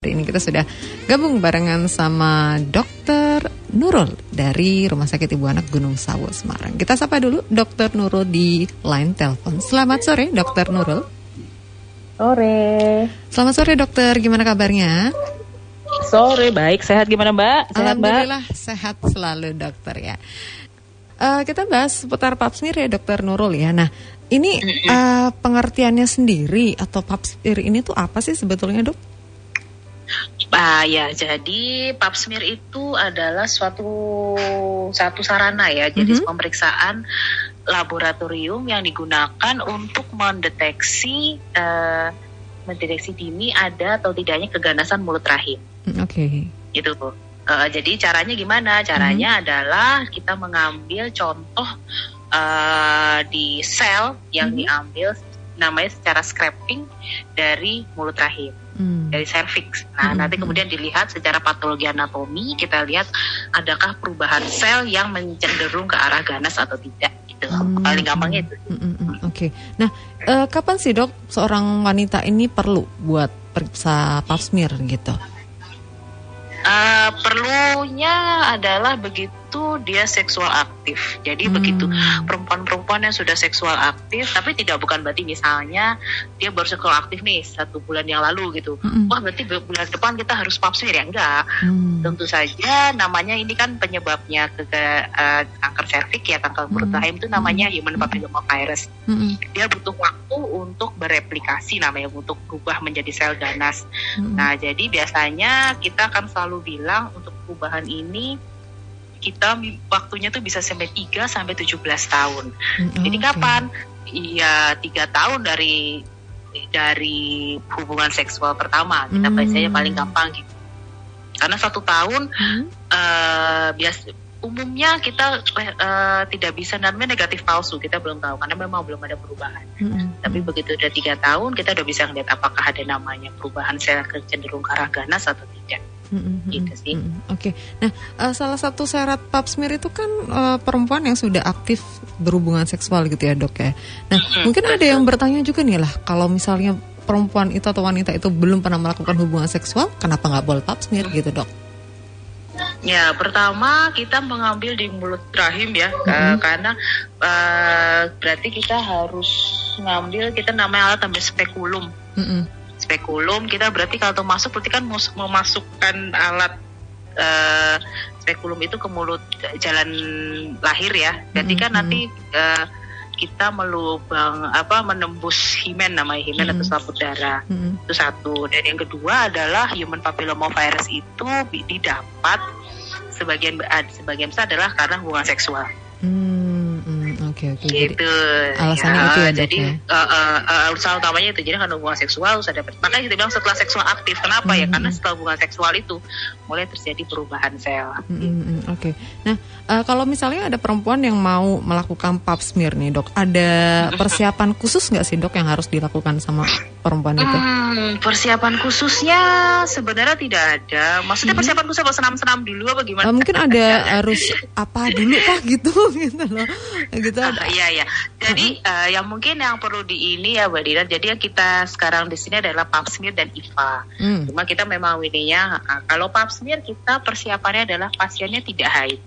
Hari ini kita sudah gabung barengan sama Dokter Nurul dari Rumah Sakit Ibu Anak Gunung Sawo Semarang. Kita sapa dulu Dokter Nurul di line telepon. Selamat sore Dokter Nurul. Sore. Selamat sore dokter, gimana kabarnya? Sore, baik. Sehat gimana Mbak? Sehat, Alhamdulillah Mbak? sehat selalu dokter ya. Uh, kita bahas seputar pap smear ya dokter Nurul ya. Nah ini uh, pengertiannya sendiri atau pap smear ini tuh apa sih sebetulnya dok? Ah ya, jadi pap smear itu adalah suatu satu sarana ya, jadi mm -hmm. pemeriksaan laboratorium yang digunakan untuk mendeteksi uh, mendeteksi dini ada atau tidaknya keganasan mulut rahim. Mm, oke. Okay. Gitu tuh. Uh, jadi caranya gimana? Caranya mm -hmm. adalah kita mengambil contoh uh, di sel yang mm -hmm. diambil namanya secara scraping dari mulut rahim hmm. dari cervix. Nah, hmm. nanti kemudian dilihat secara patologi anatomi kita lihat adakah perubahan sel yang mencenderung ke arah ganas atau tidak gitu. Hmm. Paling gampangnya itu. Hmm. Hmm. Oke. Okay. Nah, uh, kapan sih dok seorang wanita ini perlu buat periksa pap smear gitu? Uh, perlunya adalah begitu itu dia seksual aktif. Jadi hmm. begitu perempuan-perempuan yang sudah seksual aktif, tapi tidak bukan berarti misalnya dia baru seksual aktif nih satu bulan yang lalu gitu. Hmm. Wah berarti bulan depan kita harus pap smear ya enggak? Hmm. Tentu saja namanya ini kan penyebabnya ke uh, kanker serviks ya kanker perut rahim itu namanya hmm. human papillomavirus. Hmm. Dia butuh waktu untuk bereplikasi namanya untuk berubah menjadi sel ganas. Hmm. Nah jadi biasanya kita akan selalu bilang untuk perubahan ini kita waktunya tuh bisa sampai 3 sampai 17 tahun. Mm, Jadi kapan? Iya, tiga tahun dari dari hubungan seksual pertama. Kita mm. biasanya paling gampang gitu. Karena satu tahun mm. uh, biasa umumnya kita uh, tidak bisa namanya negatif palsu kita belum tahu karena memang belum ada perubahan. Mm-hmm. Tapi begitu udah tiga tahun kita udah bisa melihat apakah ada namanya perubahan sel cenderung ke arah ganas atau tidak. Gitu sih. Oke. Okay. Nah, uh, salah satu syarat pap smear itu kan uh, perempuan yang sudah aktif berhubungan seksual gitu ya dok ya. Nah, mungkin ada yang bertanya juga nih lah kalau misalnya perempuan itu atau wanita itu belum pernah melakukan hubungan seksual, kenapa nggak boleh pap smear gitu dok? Ya, pertama kita mengambil di mulut rahim ya, mm-hmm. karena uh, berarti kita harus ngambil kita namanya alat ambil spekulum. Mm-hmm spekulum kita berarti kalau masuk berarti kan memasukkan alat uh, spekulum itu ke mulut jalan lahir ya. Jadi kan nanti uh, kita melubang apa menembus himen namanya himen mm -hmm. atau selaput darah mm -hmm. itu satu dan yang kedua adalah human papillomavirus itu didapat sebagian sebagian besar adalah karena hubungan seksual. Mm Oke oke. Gitu. Alasannya ya, itu ya. Jadi ya? uh, uh, uh, alasan utamanya itu jadi karena hubungan seksual sudah makanya kita bilang setelah seksual aktif. Kenapa hmm. ya? Karena setelah hubungan seksual itu mulai terjadi perubahan sel. Hmm, hmm, hmm. Oke. Okay. Nah uh, kalau misalnya ada perempuan yang mau melakukan pap smear nih dok, ada persiapan khusus nggak sih dok yang harus dilakukan sama perempuan itu? Hmm, persiapan khususnya sebenarnya tidak ada. Maksudnya hmm. persiapan khusus apa senam-senam dulu apa gimana? Uh, mungkin ada harus apa dulu kah gitu gitu loh. Gitu uh, iya iya. Jadi uh-huh. uh, yang mungkin yang perlu di ini ya Mbak Dina. Jadi yang kita sekarang di sini adalah pap smear dan IVA. Hmm. Cuma kita memang ininya uh, kalau pap smear kita persiapannya adalah pasiennya tidak haid.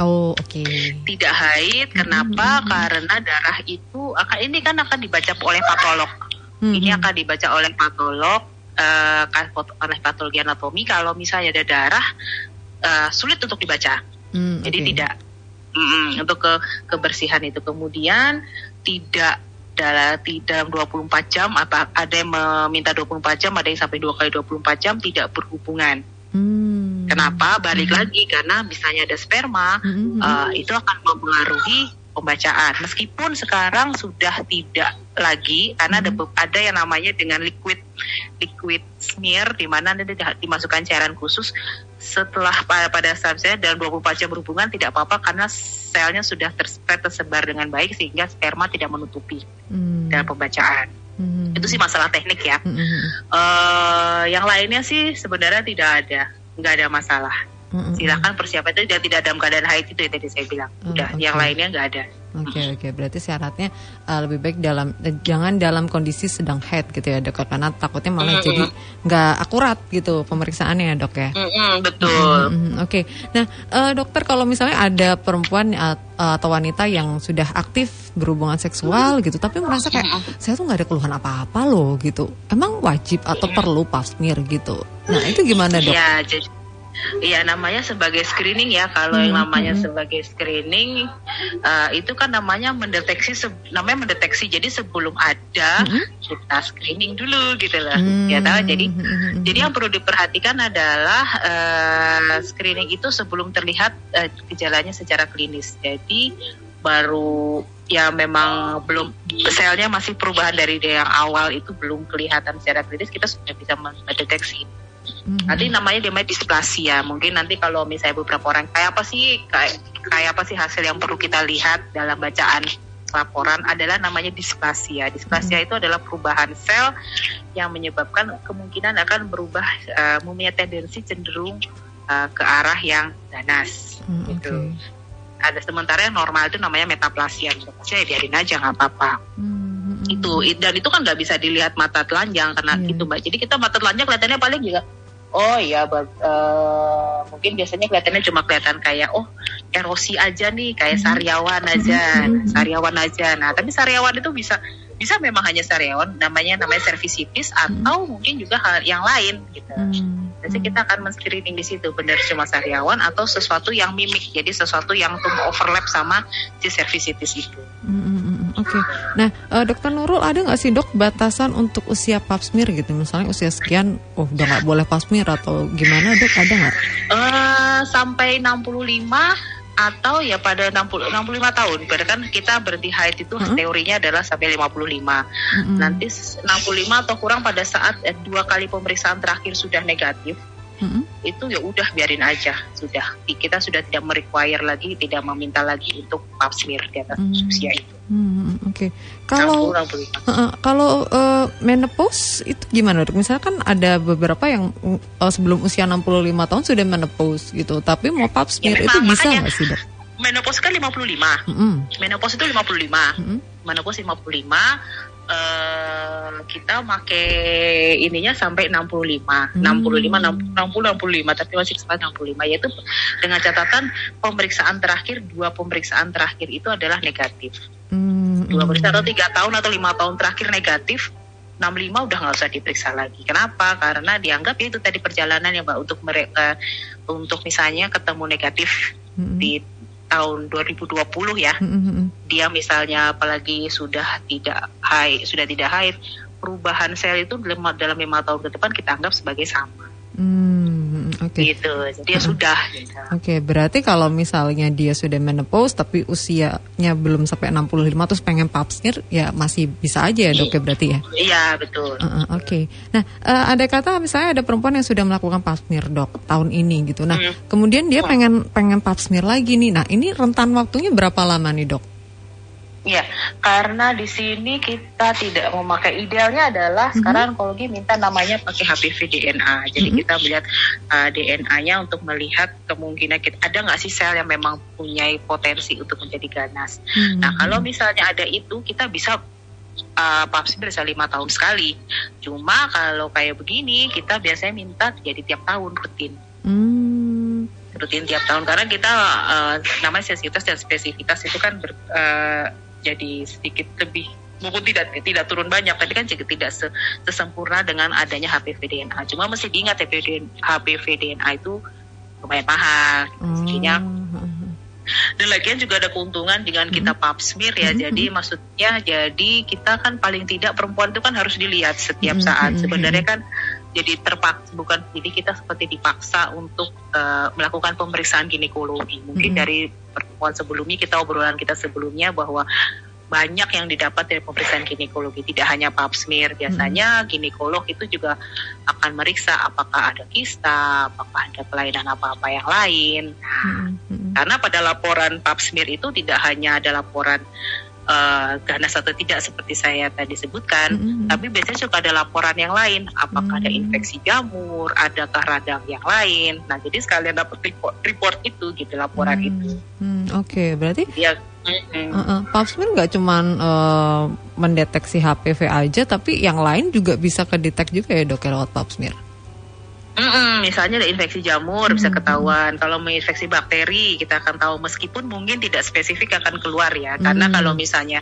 Oh, oke. Okay. Tidak haid, kenapa? Mm -hmm. Karena darah itu akan ini kan akan dibaca oleh patolog. Mm -hmm. Ini akan dibaca oleh patolog uh, oleh patologi anatomi. Kalau misalnya ada darah uh, sulit untuk dibaca. Mm, Jadi tidak Mm, untuk ke kebersihan itu kemudian tidak dalam dalam 24 jam apa ada yang meminta 24 jam ada yang sampai dua kali 24 jam tidak berhubungan hmm. kenapa balik hmm. lagi karena misalnya ada sperma hmm. uh, itu akan mempengaruhi pembacaan meskipun sekarang sudah tidak lagi karena hmm. ada ada yang namanya dengan liquid liquid smear di mana nanti dimasukkan cairan khusus setelah pada, saat saya dalam 24 jam berhubungan tidak apa-apa karena selnya sudah terspread tersebar dengan baik sehingga sperma tidak menutupi hmm. dalam pembacaan. Hmm. Itu sih masalah teknik ya. Hmm. Uh, yang lainnya sih sebenarnya tidak ada, nggak ada masalah. Hmm. Silakan persiapan itu tidak dalam keadaan haid itu ya tadi saya bilang. Udah, okay. yang lainnya nggak ada. Oke oke berarti syaratnya uh, lebih baik dalam eh, jangan dalam kondisi sedang head gitu ya dok karena takutnya malah Mm-mm. jadi nggak akurat gitu pemeriksaannya ya dok ya. Mm-mm, betul. Mhm, Oke, nah eh, dokter kalau misalnya ada perempuan uh, atau wanita yang sudah aktif berhubungan seksual gitu, tapi merasa kayak saya tuh nggak ada keluhan apa-apa loh gitu, emang wajib atau perlu pap smear gitu? Nah itu gimana dok? Iya, jadi Iya namanya sebagai screening ya. Kalau yang namanya sebagai screening eh, itu kan namanya mendeteksi namanya mendeteksi. Jadi sebelum ada kita screening dulu gitu loh. Hmm, ya tahu jadi hmm, hmm, jadi yang perlu diperhatikan adalah eh, screening itu sebelum terlihat eh, gejalanya secara klinis. Jadi baru ya memang belum selnya masih perubahan dari yang awal itu belum kelihatan secara klinis kita sudah bisa mendeteksi Mhm. Nanti namanya namanya displasia. Mungkin nanti kalau misalnya beberapa orang kayak apa sih kayak kayak apa sih hasil yang perlu kita lihat dalam bacaan laporan adalah namanya displasia. Displasia itu adalah perubahan sel yang menyebabkan kemungkinan akan berubah eh, mempunyai tendensi cenderung eh, ke arah yang ganas. Hmm, gitu. Oke. Ada sementara yang normal itu namanya metaplasia. Metaplasia ya biarin aja nggak apa-apa. Hmm, hmm, Itu dan itu kan nggak bisa dilihat mata telanjang karena Iya. gitu mbak. Jadi kita mata telanjang kelihatannya paling juga oh iya bag- eh, mungkin biasanya kelihatannya cuma kelihatan kayak oh erosi aja nih kayak sariawan aja, sariawan aja. Nah tapi sariawan itu bisa bisa memang hanya sariawan namanya namanya cervicitis atau mungkin juga hal yang lain gitu. Jadi kita akan men-screening di situ benar cuma sariawan atau sesuatu yang mimik, jadi sesuatu yang tuh overlap sama si cervicitis itu. hmm, hmm, hmm, Oke. Nah, eh, dokter Nurul ada nggak sih dok batasan untuk usia pap smear gitu? Misalnya usia sekian, oh udah nggak boleh pap smear atau gimana dok? Ada nggak? eh sampai 65 atau ya pada 60 65 tahun. Berarti kan kita berhenti haid itu Hmm. teorinya adalah sampai 55. Mm-mm. Nanti s- 65 atau kurang pada saat eh, dua kali pemeriksaan terakhir sudah negatif, Mm-mm. itu ya udah biarin aja sudah. Kita sudah tidak merequire lagi, tidak meminta lagi untuk pap smear di atas Hmm. usia itu. Hmm, Oke. Kalau 60, 65. Heeh, kalau eh, menopause itu gimana dok? Misalnya kan ada beberapa yang eh, sebelum usia 65 tahun sudah menopause gitu, tapi mau pap smear Ya, itu memang, bisa makanya. nggak sih dok? Menopause kan 55. Mm-mm. Menopause itu 55. Mm-mm. menopause 55 eh kita pakai ininya sampai 65 Hmm. 65 60 65 tapi masih sempat 65 yaitu dengan catatan pemeriksaan terakhir dua pemeriksaan terakhir itu adalah negatif Hmm, dua hmm. pemeriksaan atau tiga tahun atau lima tahun terakhir negatif 65 udah nggak usah diperiksa lagi. Kenapa? Karena dianggap ya itu tadi perjalanan ya mbak untuk mereka untuk misalnya ketemu negatif Mm-mm. di tahun 2020 ya. Mm-mm. dia misalnya apalagi sudah tidak haid sudah tidak haid perubahan sel itu dalam dalam lima tahun ke depan kita anggap sebagai sama. Hmm, Oke. gitu jadi ya sudah gitu. Oke, berarti kalau misalnya dia sudah menopause tapi usianya belum sampai 65 terus pengen pap smear ya masih bisa aja ya dok ya berarti ya? iya betul Uh, uh, Oke, nah eh, ada kata misalnya ada perempuan yang sudah melakukan pap smear dok tahun ini gitu. Nah Hmm. kemudian dia pengen pengen pap smear lagi nih. Nah ini rentan waktunya berapa lama nih dok? Ya karena di sini kita tidak memakai idealnya adalah sekarang onkologi minta namanya pakai HPV DNA jadi Mhm. kita melihat uh, DNA-nya untuk melihat kemungkinan kita ada nggak sih sel yang memang punya potensi untuk menjadi ganas Hmm. Nah, kalau misalnya ada itu, kita bisa uh, pap smear bisa lima tahun sekali. Cuma kalau kayak begini, kita biasanya minta jadi tiap tahun rutin, Hmm. rutin tiap tahun karena kita uh, namanya sensitivitas dan spesifitas itu kan ber- uh, jadi sedikit lebih maupun tidak tidak turun banyak tapi kan juga tidak se- sesempurna dengan adanya HPV DNA. Cuma mesti diingat HPV, HPV DNA itu lumayan mahal. Jadinya Oh. dan lagian juga ada keuntungan dengan kita pap smear ya. Mhm. Jadi maksudnya jadi kita kan paling tidak perempuan itu kan harus dilihat setiap Mhm, saat. mhm, Sebenarnya kan jadi terpaksa bukan jadi kita seperti dipaksa untuk eh, melakukan pemeriksaan ginekologi. Mungkin Mhm. dari pertemuan sebelumnya kita obrolan kita sebelumnya bahwa banyak yang didapat dari pemeriksaan ginekologi tidak hanya pap smear biasanya ginekolog itu juga akan meriksa apakah ada kista apakah ada kelainan apa-apa yang lain Hmm, hmm. karena pada laporan pap smear itu tidak hanya ada laporan eh, ganas atau tidak seperti saya tadi sebutkan, Mm-mm. tapi biasanya suka ada laporan yang lain. Apakah ada Mm. infeksi jamur, adakah radang yang lain. Nah, jadi sekalian dapat report, report itu gitu laporan Hmm, itu. hmm, Oke, berarti Dia Mm-mm. Uh-uh. Pap smear nggak cuman uh, mendeteksi HPV aja, tapi yang lain juga bisa kedetek juga ya dok ya lewat smear. Mm-mm, misalnya ada infeksi jamur bisa ketahuan. Kalau menginfeksi bakteri kita akan tahu meskipun mungkin tidak spesifik akan keluar ya. Karena Hmm. kalau misalnya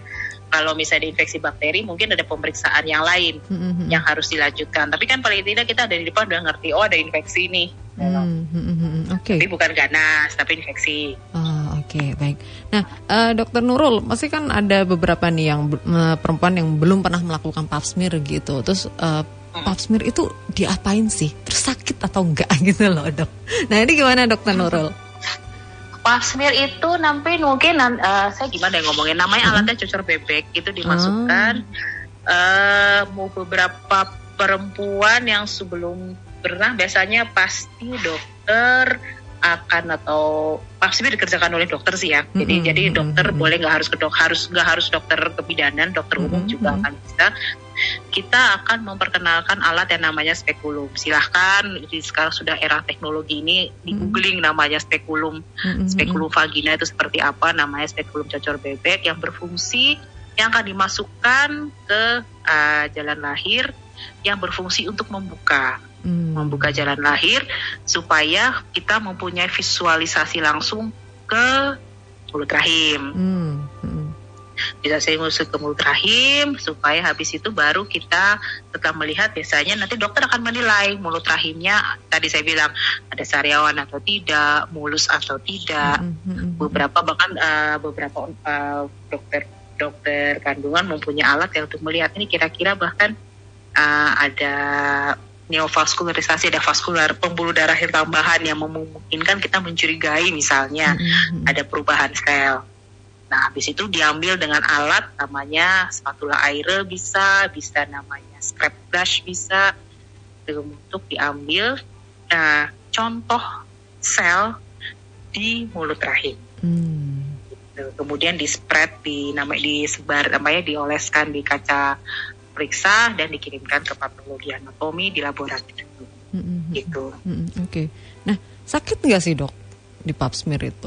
kalau misalnya infeksi bakteri mungkin ada pemeriksaan yang lain Hmm, yang harus dilanjutkan. Tapi kan paling tidak kita dari depan udah ngerti oh ada infeksi nih. Hmm, hmm, hmm, hmm. Oke. Tapi bukan ganas tapi infeksi. Ah, Oke, baik. Nah, eh, Dokter Nurul, masih kan ada beberapa nih yang eh, perempuan yang belum pernah melakukan pap smear gitu. Terus eh, pap smear itu diapain sih? Terus sakit atau enggak gitu loh, Dok? Nah, ini gimana Dokter Nurul? Pap smear itu nanti mungkin eh, saya gimana ya ngomongin namanya alatnya cucur bebek itu dimasukkan eh mau beberapa perempuan yang sebelum pernah biasanya pasti dokter akan atau smear dikerjakan oleh dokter sih ya. Jadi Mm-mm, jadi dokter mm-mm. boleh nggak harus ke dok harus nggak harus dokter kebidanan, dokter umum Mm-mm, juga mm-mm. akan bisa. Kita akan memperkenalkan alat yang namanya spekulum. Silahkan di sekarang sudah era teknologi ini di googling namanya spekulum Hmm, hmm, spekulum vagina itu seperti apa namanya spekulum cocor bebek yang berfungsi yang akan dimasukkan ke uh, jalan lahir yang berfungsi untuk membuka hmm. membuka jalan lahir supaya kita mempunyai visualisasi langsung ke mulut rahim Hmm, hmm. bisa saya masuk ke mulut rahim supaya habis itu baru kita setelah melihat biasanya nanti dokter akan menilai mulut rahimnya tadi saya bilang ada sariawan atau tidak mulus atau tidak hmm. beberapa bahkan uh, beberapa uh, dokter dokter kandungan mempunyai alat yang untuk melihat ini kira-kira bahkan uh, ada neovaskularisasi ada vaskular pembuluh darah yang tambahan yang memungkinkan kita mencurigai misalnya Hmm, hmm, hmm. ada perubahan sel. Nah, habis itu diambil dengan alat namanya spatula air bisa, bisa namanya scrap brush bisa untuk diambil nah, contoh sel di mulut rahim. Hmm. Gitu. Kemudian di spread di nama disebar namanya dioleskan di kaca periksa dan dikirimkan ke patologi anatomi di laboratorium Hmm, hmm, hmm. gitu. Hmm, Oke. Nah, sakit nggak sih dok di pap smear itu?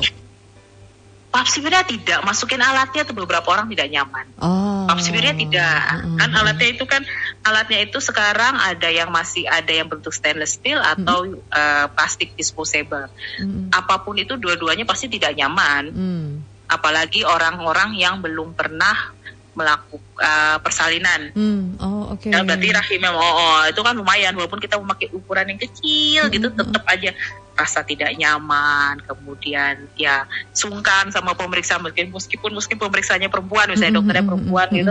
Pap smearnya tidak, masukin alatnya tuh beberapa orang tidak nyaman. Oh. Pap smearnya tidak, Hmm, kan hmm, alatnya itu kan alatnya itu sekarang ada yang masih ada yang bentuk stainless steel atau eh, plastik disposable. hmm, Apa pun itu dua-duanya pasti tidak nyaman. hmm. Apalagi orang-orang yang belum pernah melakukan persalinan. Hmm, Oh, oke. Ya, berarti rahimnya oh, oh, itu kan lumayan walaupun kita memakai ukuran yang kecil gitu Mm-mm. tetap aja rasa tidak nyaman kemudian ya sungkan sama pemeriksa mungkin meskipun meskipun pemeriksaannya perempuan misalnya dokternya perempuan gitu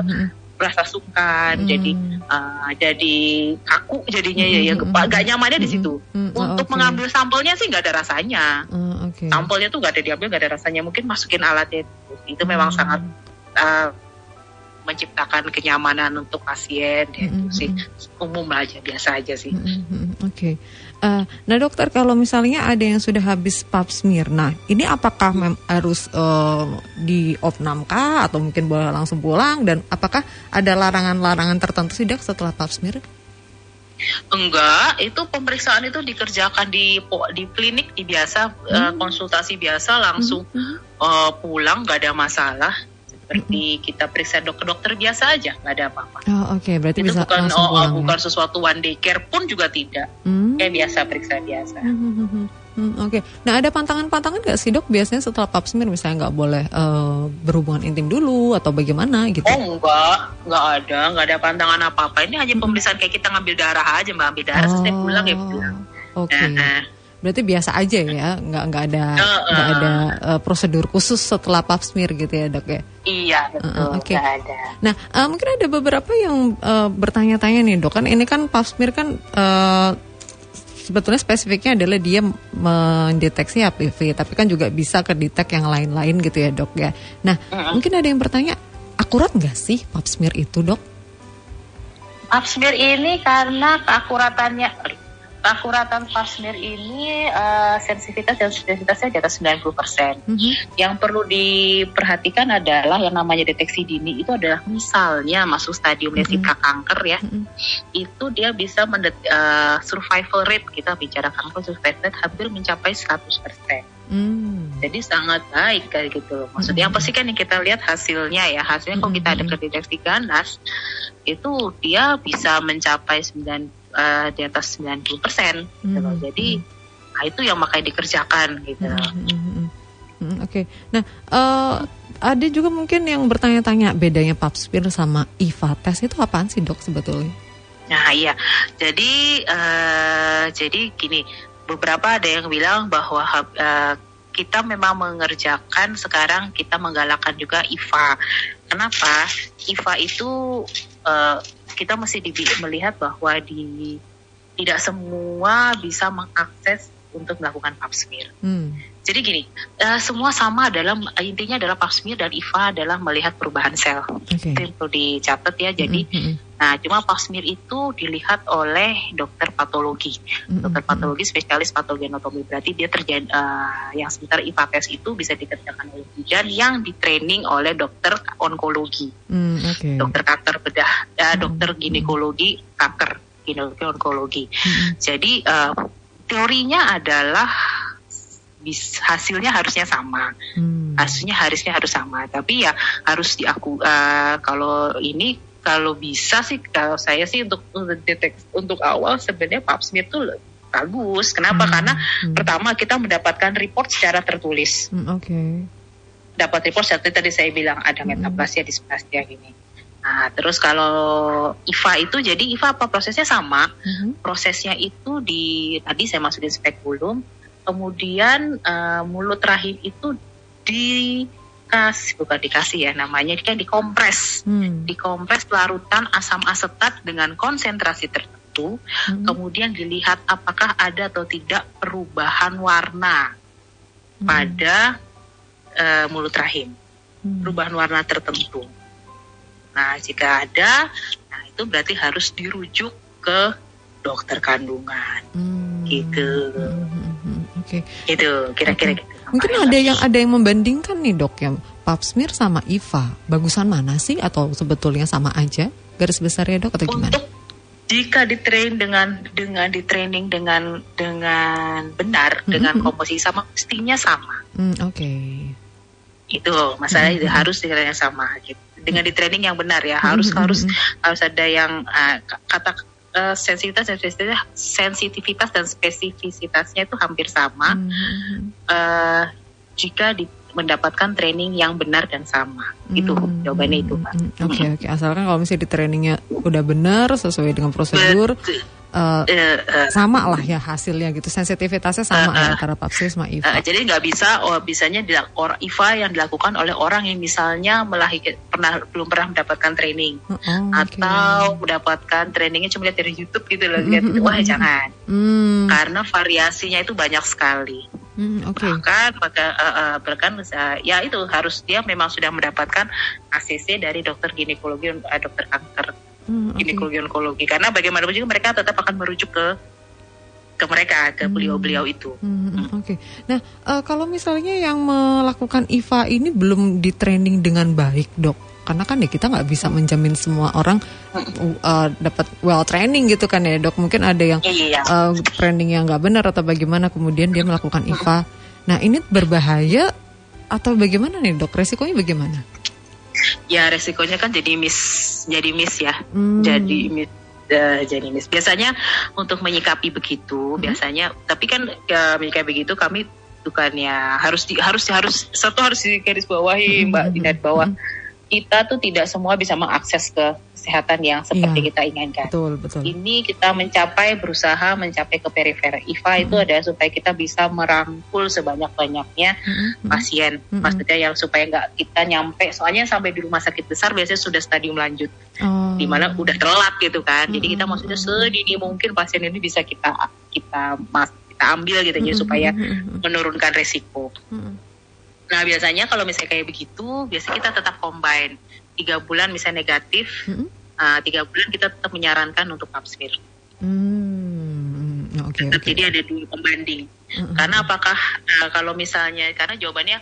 rasa sungkan Hmm. jadi uh, jadi kaku jadinya ya ya Mm-mm. gak nyamannya di situ Hmm, oh, untuk oke. mengambil sampelnya sih nggak ada rasanya Oh, Oke. sampelnya tuh nggak ada diambil nggak ada rasanya mungkin masukin alatnya itu, itu memang Hmm. sangat uh, menciptakan kenyamanan untuk pasien ya, itu Mm-mm. sih umum aja biasa aja sih Mm, mm, mm, Oke. Eh, nah dokter kalau misalnya ada yang sudah habis pap smear, nah ini apakah mem- harus eh, diopnamkah atau mungkin boleh langsung pulang dan apakah ada larangan-larangan tertentu sih dok setelah pap smear? enggak itu pemeriksaan itu dikerjakan di di klinik di biasa Hmm. konsultasi biasa langsung Mhm. eh, pulang nggak ada masalah seperti kita periksa dokter dokter biasa aja nggak ada apa-apa Oh oke, berarti itu bisa bukan oh, oh, pulang. ya? bukan sesuatu one day care pun juga tidak Hmm. kayak biasa periksa biasa Hmm, hmm, hmm, hmm. Hmm, Oke, nah ada pantangan-pantangan nggak sih dok? Biasanya setelah pap smear misalnya nggak boleh eh, berhubungan intim dulu atau bagaimana gitu? Oh enggak, enggak ada, enggak ada pantangan apa-apa. Ini hanya pemeriksaan kayak kita ngambil darah aja, mbak ambil darah, selesai pulang ya pulang. Oh, Oke, Nah, berarti biasa aja ya, nggak nggak ada Heeh. nggak ada eh, prosedur khusus setelah pap smear gitu ya dok ya? iya betul, Uh-uh, oke. enggak ada. Nah, eh, mungkin ada beberapa yang eh, bertanya-tanya nih dok kan ini kan pap smear kan eh, sebetulnya spesifiknya adalah dia mendeteksi HPV, tapi kan juga bisa kedetek yang lain-lain gitu ya dok ya. Nah, Mm-mm. mungkin ada yang bertanya akurat nggak sih pap smear itu dok? Pap smear ini karena keakuratannya, keakuratan pap smear ini eh, sensitivitas dan sensitivitasnya di atas 90%. Mhm. Yang perlu diperhatikan adalah yang namanya deteksi dini itu adalah misalnya masuk stadium lesika kanker ya, Mhm. itu dia bisa mendet eh, survival rate kita bicara kanker survival rate hampir mencapai 100%. Hmm. Jadi sangat baik kayak gitu loh. Maksudnya apa sih kan yang kita lihat hasilnya ya. Hasilnya kalau kita ada kedeteksi ganas itu dia bisa mencapai 9 eh, di atas 90 persen. Gitu. Hmm. Jadi nah itu yang makanya dikerjakan gitu. Hmm, hmm, Oke, nah eh, ada juga mungkin yang bertanya-tanya bedanya pap smear sama IVA test itu apaan sih dok sebetulnya? Nah iya, jadi eh, jadi gini, beberapa ada yang bilang bahwa eh, kita memang mengerjakan sekarang kita menggalakkan juga IVA. Kenapa? IVA itu eh, kita mesti melihat bahwa di tidak semua bisa mengakses untuk melakukan pap smear. Hmm. Jadi gini, eh, semua sama dalam intinya adalah pap smear dan IVA adalah melihat perubahan sel. Oke. Itu perlu dicatat ya. Jadi Hmm, hmm, Nah, cuma pap smear itu dilihat oleh dokter patologi. hmm, Dokter hmm, patologi spesialis patogenotomi berarti dia terjadi eh, yang sebentar IPA tes itu bisa dikerjakan oleh bidan yang ditraining oleh dokter onkologi, hmm, Oke. dokter kanker bedah, Hmm. dokter ginekologi kanker, ginekologi onkologi. Hmm, Jadi eh, teorinya adalah bis, hasilnya harusnya sama hmm. hasilnya harusnya harus sama tapi ya harus diaku eh, kalau ini kalau bisa sih kalau saya sih untuk untuk detek untuk awal sebenarnya pap smear itu bagus. Kenapa? Hmm, karena hmm. pertama kita mendapatkan report secara tertulis. Hmm, Oke. dapat report seperti tadi saya bilang ada Hmm. metaplasia displasia gini nah terus kalau IVA itu jadi IVA apa? Prosesnya sama. Hmm, prosesnya itu di tadi saya masukin spekulum kemudian eh, mulut rahim itu dikasih bukan dikasih ya namanya kan dikompres hmm, dikompres larutan asam asetat dengan konsentrasi tertentu hmm, kemudian dilihat apakah ada atau tidak perubahan warna hmm, pada eh, mulut rahim hmm. perubahan warna tertentu nah jika ada nah itu berarti harus dirujuk ke dokter kandungan Hmm. gitu Hmm, hmm, hmm. Oke. gitu kira-kira Oke. Mungkin ada yang ada yang membandingkan nih dok ya pap smear sama IVA. Bagusan mana sih atau sebetulnya sama aja? Garis besar ya dok atau gimana? untuk jika ditrain dengan dengan ditraining dengan dengan benar Mhm. dengan komposisi sama mestinya sama Hmm, Oke. itu masalahnya Mhm. harus ditraining yang sama gitu dengan ditraining yang benar ya harus Mhm, harus harus ada yang uh, kata uh, sensitivitas dan spesifisitas, sensitivitas dan spesifisitasnya itu hampir sama. Hmm, hmm, uh, jika di, mendapatkan training yang benar dan sama itu Hmm, jawabannya itu hmm, Pak. hmm. Oke oke. Asalkan kalau misalnya di trainingnya udah benar sesuai dengan prosedur, Betul. eh, Eh, eh, sama lah ya hasilnya gitu. Sensitivitasnya sama Uh, ya uh. antara pap smear sama Uh, IVA. jadi nggak bisa oh bisanya dilak- or, IVA yang dilakukan oleh orang yang misalnya melahirkan pernah belum pernah mendapatkan training Oh, oke. atau mendapatkan trainingnya cuma lihat dari YouTube gitu loh Mm, lihat mm, itu wah mm, jangan Hmm, karena variasinya itu banyak sekali hmm, oke. bahkan maka uh, uh, bahkan uh, ya itu harus dia memang sudah mendapatkan ACC dari dokter ginekologi uh, dokter kanker Hmm, oke. ginekologi onkologi karena bagaimanapun juga mereka tetap akan merujuk ke ke mereka ke Hmm. beliau-beliau itu Hmm, hmm, Oke. Nah, eh, kalau misalnya yang melakukan IVA ini belum di training dengan baik, dok, karena kan ya kita nggak bisa menjamin semua orang uh, dapat well training gitu kan ya, dok. Mungkin ada yang iya uh, training yang nggak benar atau bagaimana, kemudian dia melakukan IVA. Nah, ini berbahaya atau bagaimana nih, dok? Resikonya bagaimana? ya resikonya kan jadi miss jadi miss ya Hmm. jadi miss eh, jadi miss biasanya untuk menyikapi begitu Hmm. biasanya tapi kan ya, menyikapi begitu kami bukannya harus di, harus harus satu harus di garis bawahi Hmm, mbak di net bawah hmm. Kita tuh tidak semua bisa mengakses ke kesehatan yang seperti Iya. kita inginkan Betul, betul. ini kita mencapai berusaha mencapai ke perifer itu Hmm. adalah supaya kita bisa merangkul sebanyak banyaknya Hmm, hmm, pasien Mm-mm. maksudnya yang supaya nggak kita nyampe soalnya sampai di rumah sakit besar biasanya sudah stadium lanjut Oh. di mana udah telat gitu kan jadi kita Mm-mm. maksudnya sedini mungkin pasien ini bisa kita kita mas kita ambil gitu ya Hmm, supaya hmm, hmm, hmm, menurunkan resiko hmm. Nah biasanya kalau misalnya kayak begitu biasanya kita tetap combine. Tiga bulan misalnya negatif Hmm, uh, tiga bulan kita tetap menyarankan untuk pap smear Hmm, oke oke. jadi ada dulu pembanding Hmm, karena apakah uh, kalau misalnya karena jawabannya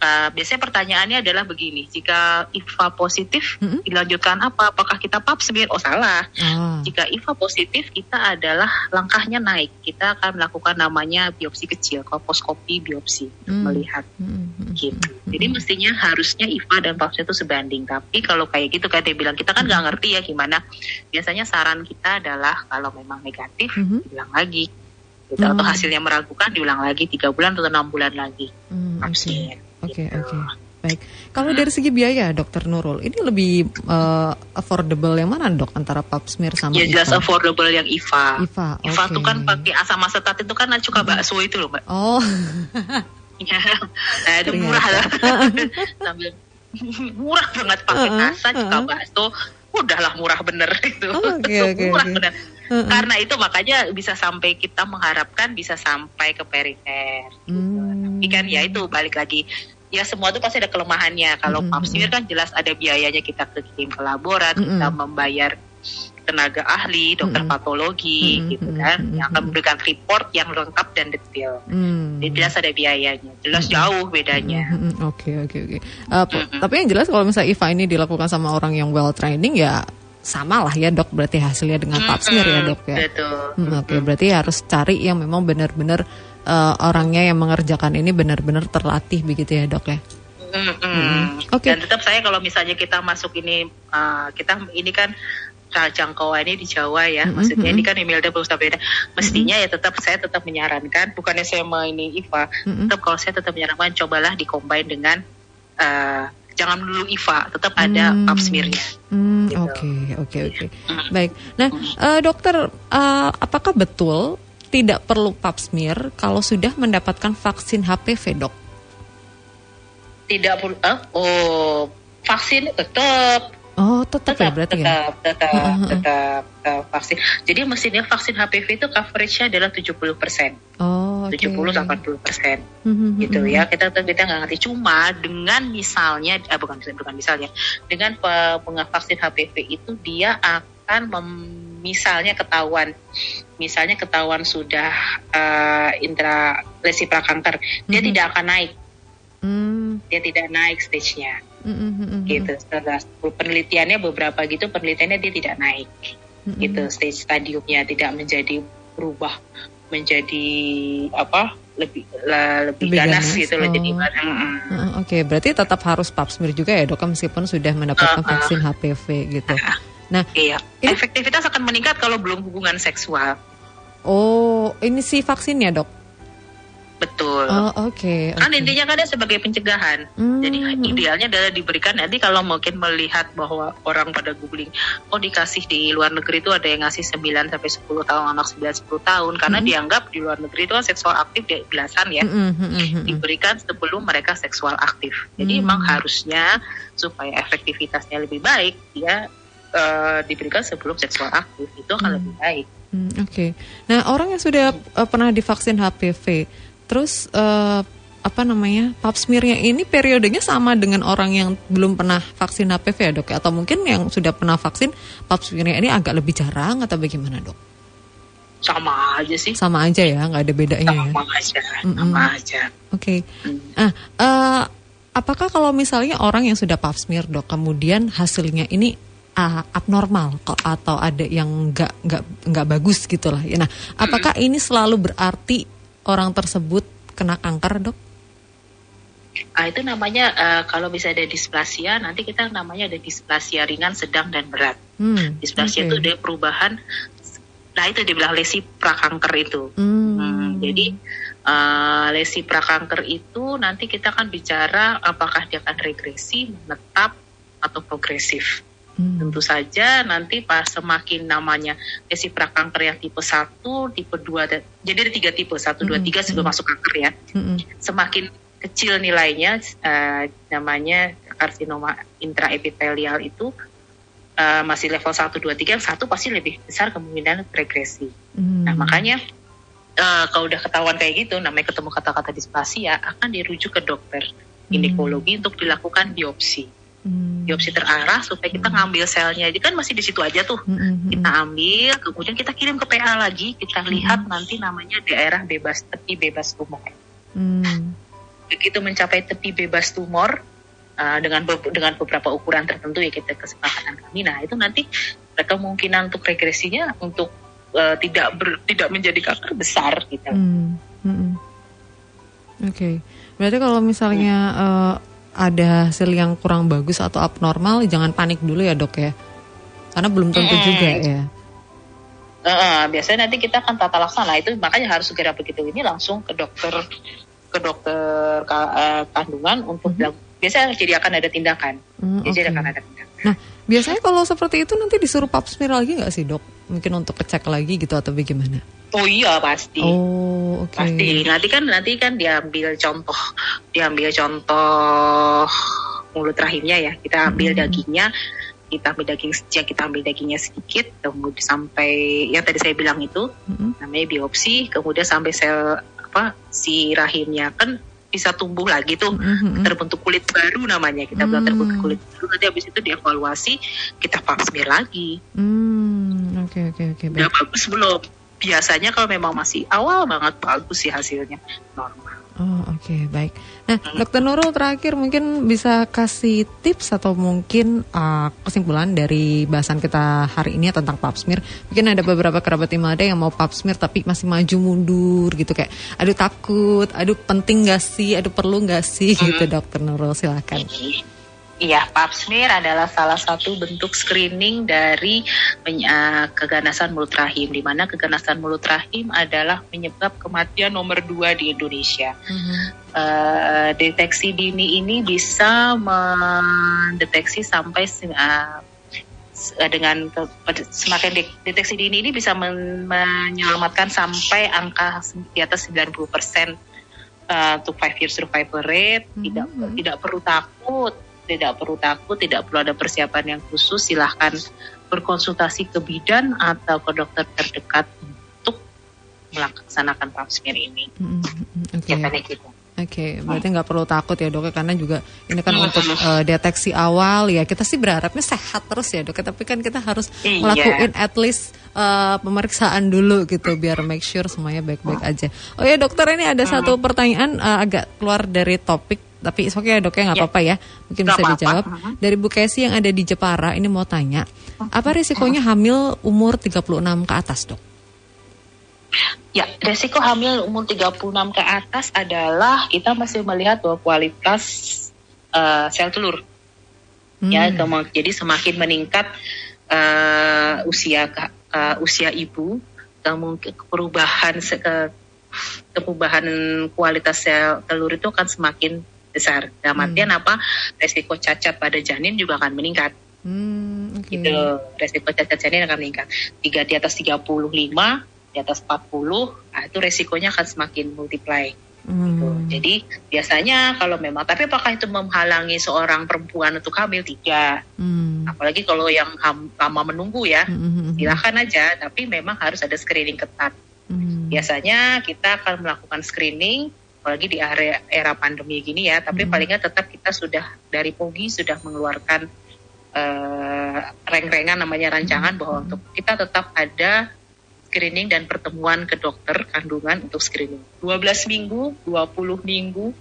uh, biasanya pertanyaannya adalah begini, jika IFA positif Mm-mm. dilanjutkan apa? Apakah kita pap smear? Oh salah. Ah. Jika IFA positif, kita adalah langkahnya naik. Kita akan melakukan namanya biopsi kecil, kolposkopi biopsi untuk Hmm. melihat Mm, mm, gitu. mm, Jadi mm. mestinya harusnya IFA dan pap smear itu sebanding. Tapi kalau kayak gitu kayak dia bilang kita kan nggak ngerti ya gimana. Biasanya saran kita adalah kalau memang negatif Mhm. diulang lagi. Gitu. Atau Hmm. hasilnya meragukan diulang lagi tiga bulan atau enam bulan lagi. Mm, pap Oke, smear. oke, oke. Baik. Kalau dari segi biaya, Dokter Nurul, ini lebih eh, affordable yang mana, Dok, antara Pap smear sama Ya jelas affordable yang IFA. IFA, IFA oke. tuh kan pakai asam asetat itu kan cuka bakso itu loh mbak. Oh, Ya, nah, itu murah lah. Sambil murah banget pakai Uh-uh, kasa cuka uh-uh. bakso. Udahlah murah bener itu. Oh, oke, oke, murah bener. Heeh. Karena itu makanya bisa sampai kita mengharapkan bisa sampai ke perifer. Hmm. Tapi kan ya itu balik lagi. Ya semua itu pasti ada kelemahannya. Kalau pap smear kan jelas ada biayanya kita kirim ke laborat, kita Mm-mm. membayar tenaga ahli, dokter Mm-mm. patologi Mm-mm, gitu kan, mm-mm, yang akan memberikan report yang lengkap dan detail. Hmm. Jadi jelas ada biayanya, jelas jauh bedanya. Mm, mm, mm. Oke oke oke. Eh. Tapi yang jelas kalau misalnya IFA ini dilakukan sama orang yang well training ya sama lah ya dok berarti hasilnya dengan pap smear ya dok ya. Betul. Hmm, Oke berarti harus cari yang memang benar-benar eh, orangnya yang mengerjakan ini benar-benar terlatih begitu ya dok ya. Mm-mm. Oke. Dan tetap saya kalau misalnya kita masuk ini, uh, kita ini kan uh, jangkauannya di Jawa ya, Mm-mm, maksudnya ini mm-mm. kan Imelda belum beda. Mestinya ya tetap saya tetap menyarankan, bukannya saya mau ini IFA, Mm-mm. tetap kalau saya tetap menyarankan cobalah dikombin dengan uh, jangan dulu IFA, tetap ada Hmm. pap smearnya. Hmm, Gitu. Oke oke oke. Mm. Baik. Nah eh, dokter eh, apakah betul tidak perlu pap smear kalau sudah mendapatkan vaksin HPV dok? Tidak perlu, uh, oh vaksin tetap Oh tetap, ya tetap berarti ya. tetap tetap, Heeh, tetap tetap vaksin. Jadi mestinya vaksin HPV itu coveragenya adalah 70 persen, Oh oke. 70 80 persen. Hmm, hmm, gitu hmm, ya kita kita nggak ngerti cuma dengan misalnya ah, bukan bukan misalnya dengan vaksin HPV itu dia akan mem- misalnya ketahuan misalnya ketahuan sudah uh, intra lesi prakanker dia Mhm. tidak akan naik Hmm, dia tidak naik stage-nya hmm, hmm, hmm, hmm, gitu setelah penelitiannya beberapa gitu penelitiannya dia tidak naik hmm, gitu stage stadiumnya tidak menjadi berubah menjadi apa lebih la- lebih, Lebih ganas, ganas, gitu loh jadi oh. mm, mm. Hmm, Oke, berarti tetap harus pap smear juga ya dok, meskipun sudah mendapatkan Uh, uh. vaksin HPV gitu. Nah, Iya, Ini- efektivitas akan meningkat kalau belum hubungan seksual. oh ini si vaksinnya dok? Betul. Oh oke. Kan oke. intinya kan sebagai pencegahan. Hmm, Jadi idealnya adalah diberikan nanti kalau mungkin melihat bahwa orang pada googling, oh dikasih di luar negeri itu ada yang ngasih 9 sampai 10 tahun anak 9 10 tahun karena Hmm. dianggap di luar negeri itu kan seksual aktif di belasan ya. hmm, hmm, hmm, hmm. Diberikan sebelum mereka seksual aktif. Jadi Hmm. memang harusnya supaya efektivitasnya lebih baik dia eh, diberikan sebelum seksual aktif itu akan Hmm. lebih baik. Hmm, Oke. Nah orang yang sudah eh, pernah divaksin HPV, terus eh, apa namanya pap smearnya ini periodenya sama dengan orang yang belum pernah vaksin HPV ya dok? Atau mungkin yang sudah pernah vaksin pap smearnya ini agak lebih jarang atau bagaimana dok? Sama aja sih. Sama aja ya, nggak ada bedanya ya? Sama aja, Mm-mm. sama aja. Oke. Hmm. Nah, eh, apakah kalau misalnya orang yang sudah pap smear dok, kemudian hasilnya ini ah, abnormal kok atau ada yang nggak nggak nggak bagus gitu lah. ya? Nah, apakah ini selalu berarti orang tersebut kena kanker dok? Nah, itu namanya eh, kalau bisa ada displasia, nanti kita namanya ada displasia ringan, sedang dan berat. Hmm, Displasia oke. itu ada perubahan. Nah itu dibilang lesi prakanker itu. Hmm, Hmm, jadi eh, lesi prakanker itu nanti kita akan bicara apakah dia akan regresi, menetap atau progresif. Hmm, Tentu saja nanti pas semakin namanya lesi prakanker yang tipe 1, tipe 2 dan jadi ada tiga tipe, 1 2 Mm-mm, 3 sebelum mm-mm. masuk kanker ya. hmm, Semakin kecil nilainya eh, namanya karsinoma intraepitelial itu eh, masih level 1 2 3 yang satu pasti lebih besar kemungkinan regresi. hmm. Nah, makanya eh, kalau udah ketahuan kayak gitu namanya ketemu kata-kata displasia akan dirujuk ke dokter ginekologi untuk dilakukan biopsi. Hmm, Biopsi terarah supaya kita ngambil selnya. Jadi kan masih di situ aja tuh. hmm, hmm, hmm. Kita ambil, kemudian kita kirim ke PA lagi, kita lihat nanti namanya daerah bebas tepi, bebas tumor. Hmm. begitu mencapai tepi bebas tumor uh, dengan be- dengan beberapa ukuran tertentu ya kita kesepakatan kami. Nah itu nanti kemungkinan untuk regresinya untuk uh, tidak ber, tidak menjadi kanker besar gitu. Hmm. Hmm. Oke, okay. berarti kalau misalnya hmm. uh, ada hasil yang kurang bagus atau abnormal, jangan panik dulu ya dok ya, karena belum tentu hmm. juga ya. Uh, biasanya nanti kita akan tata laksana itu makanya harus segera begitu ini langsung ke dokter ke dokter uh, kandungan untuk mm -hmm. biasanya jadi akan ada tindakan. Mm, okay. Jadi akan ada tindakan. Nah, biasanya kalau seperti itu nanti disuruh pap smear lagi nggak sih dok? Mungkin untuk cek lagi gitu atau bagaimana? Oh iya pasti. Oh oke. Okay. Pasti. Nanti kan nanti kan diambil contoh, diambil contoh mulut rahimnya ya. Kita ambil hmm. dagingnya, kita ambil daging sejak kita ambil dagingnya sedikit kemudian sampai yang tadi saya bilang itu mm-hmm. namanya biopsi kemudian sampai sel apa si rahimnya kan bisa tumbuh lagi tuh. Mm-hmm. terbentuk kulit baru namanya. Kita mm-hmm. bilang terbentuk kulit baru nanti habis itu dievaluasi kita smear lagi. Mm, oke oke oke udah bagus belum? Biasanya kalau memang masih awal banget bagus sih hasilnya. Normal Oh oke okay, baik. Nah dokter Nurul terakhir mungkin bisa kasih tips atau mungkin uh, kesimpulan dari bahasan kita hari ini tentang pap smear. Mungkin ada beberapa kerabat Imada yang mau pap smear tapi masih maju mundur gitu kayak, aduh takut, aduh penting gak sih, aduh perlu gak sih gitu dokter Nurul silakan. Iya, pap smear adalah salah satu bentuk screening dari uh, keganasan mulut rahim, di mana keganasan mulut rahim adalah penyebab kematian nomor dua di Indonesia. Mm-hmm. Uh, deteksi dini ini bisa mendeteksi sampai uh, dengan semakin deteksi dini ini bisa men menyelamatkan sampai angka di atas 90 persen uh, untuk five year survival rate. Mm-hmm. Tidak tidak perlu takut tidak perlu takut, tidak perlu ada persiapan yang khusus. Silahkan berkonsultasi ke bidan atau ke dokter terdekat untuk melaksanakan pap smear ini. Mm -hmm. Okay. gitu. Oke, okay, berarti nggak perlu takut ya dok ya karena juga ini kan untuk uh, deteksi awal ya kita sih berharapnya sehat terus ya dok, ya. tapi kan kita harus iya. melakukan at least uh, pemeriksaan dulu gitu biar make sure semuanya baik-baik aja. Oh ya dokter ini ada satu pertanyaan uh, agak keluar dari topik tapi oke okay, dok ya nggak apa-apa ya mungkin gak bisa apa -apa. dijawab dari Bu Kesi yang ada di Jepara ini mau tanya apa risikonya hamil umur 36 ke atas dok? Ya, resiko hamil umur 36 ke atas adalah kita masih melihat bahwa kualitas uh, sel telur. Ya, hmm. Ya, jadi semakin meningkat uh, usia uh, usia ibu, mungkin perubahan ke perubahan kualitas sel telur itu akan semakin besar. Dalam hmm. artian apa? Resiko cacat pada janin juga akan meningkat. Hmm, okay. Gitu. Resiko cacat janin akan meningkat. Tiga di atas 35, di atas 40, nah itu resikonya akan semakin multiply. Hmm. Gitu. Jadi biasanya kalau memang, tapi apakah itu menghalangi seorang perempuan untuk hamil? Tidak. Hmm. Apalagi kalau yang ham, lama menunggu ya, hmm. hmm, hmm. silakan aja. Tapi memang harus ada screening ketat. Hmm. Biasanya kita akan melakukan screening apalagi di area era pandemi gini ya tapi hmm. palingnya tetap kita sudah dari POGI sudah mengeluarkan uh, reng-rengan namanya rancangan hmm. bahwa untuk kita tetap ada screening dan pertemuan ke dokter kandungan untuk screening 12 minggu 20 minggu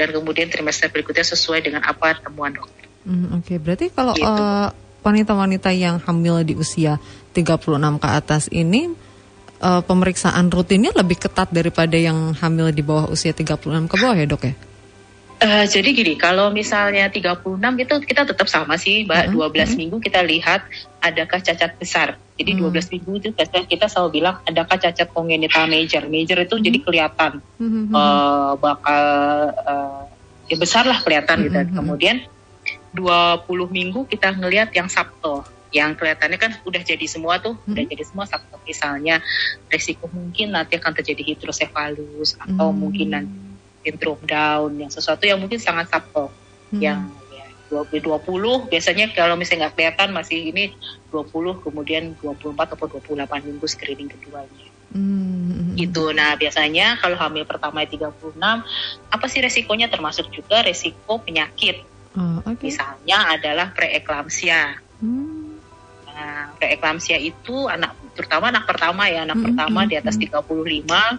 dan kemudian trimester berikutnya sesuai dengan apa temuan dokter. Hmm, Oke, okay. berarti kalau gitu. uh, wanita-wanita yang hamil di usia 36 ke atas ini uh, pemeriksaan rutinnya lebih ketat daripada yang hamil di bawah usia 36 ke bawah ya dok ya? Uh, jadi gini, kalau misalnya 36 itu kita tetap sama sih, Mbak. Uh -huh. 12 uh -huh. minggu kita lihat adakah cacat besar. Jadi uh -huh. 12 minggu itu biasanya kita selalu bilang adakah cacat kongenital major. Major itu uh -huh. jadi kelihatan uh -huh. uh, bakal uh, ya besar lah kelihatan uh -huh. gitu. Kemudian 20 minggu kita ngelihat yang subtle yang kelihatannya kan udah jadi semua tuh, hmm. udah jadi semua faktor misalnya resiko mungkin nanti akan terjadi hidrosefalus atau hmm. mungkin nanti syndrome down yang sesuatu yang mungkin sangat subtle hmm. yang ya, 20 20 biasanya kalau misalnya nggak kelihatan masih ini 20 kemudian 24 atau 28 minggu screening keduanya. Hmm. Gitu. Nah, biasanya kalau hamil pertama 36 apa sih resikonya termasuk juga resiko penyakit. Oh, okay. Misalnya adalah preeklamsia. Hmm preeklamsia itu anak terutama anak pertama ya, anak mm -hmm. pertama di atas 35 mm-hmm.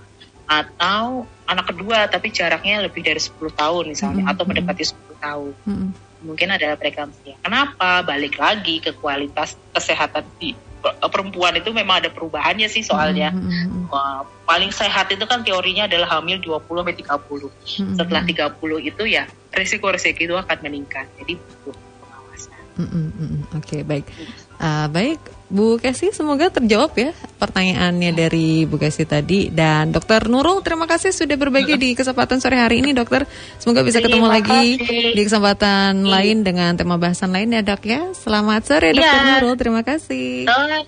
atau anak kedua tapi jaraknya lebih dari 10 tahun misalnya Mm-mm. atau mendekati 10 tahun Mm-mm. mungkin adalah preeklamsia. Kenapa? Balik lagi ke kualitas kesehatan di perempuan itu memang ada perubahannya sih soalnya. Mm-mm. Wah, paling sehat itu kan teorinya adalah hamil 20 sampai 30. Mm-mm. Setelah 30 itu ya risiko-risiko itu akan meningkat. Jadi butuh pengawasan. Mm-mm. Oke, baik. Ah, baik, Bu Kesi, semoga terjawab ya pertanyaannya dari Bu Kesi tadi. Dan Dokter Nurul, terima kasih sudah berbagi di kesempatan sore hari ini, Dokter. Semoga bisa ketemu Terima lagi kasih. di kesempatan lain dengan tema bahasan lain ya, Dok ya. Selamat sore, Dokter Iya. Nurul. Terima kasih. Sore,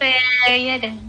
ya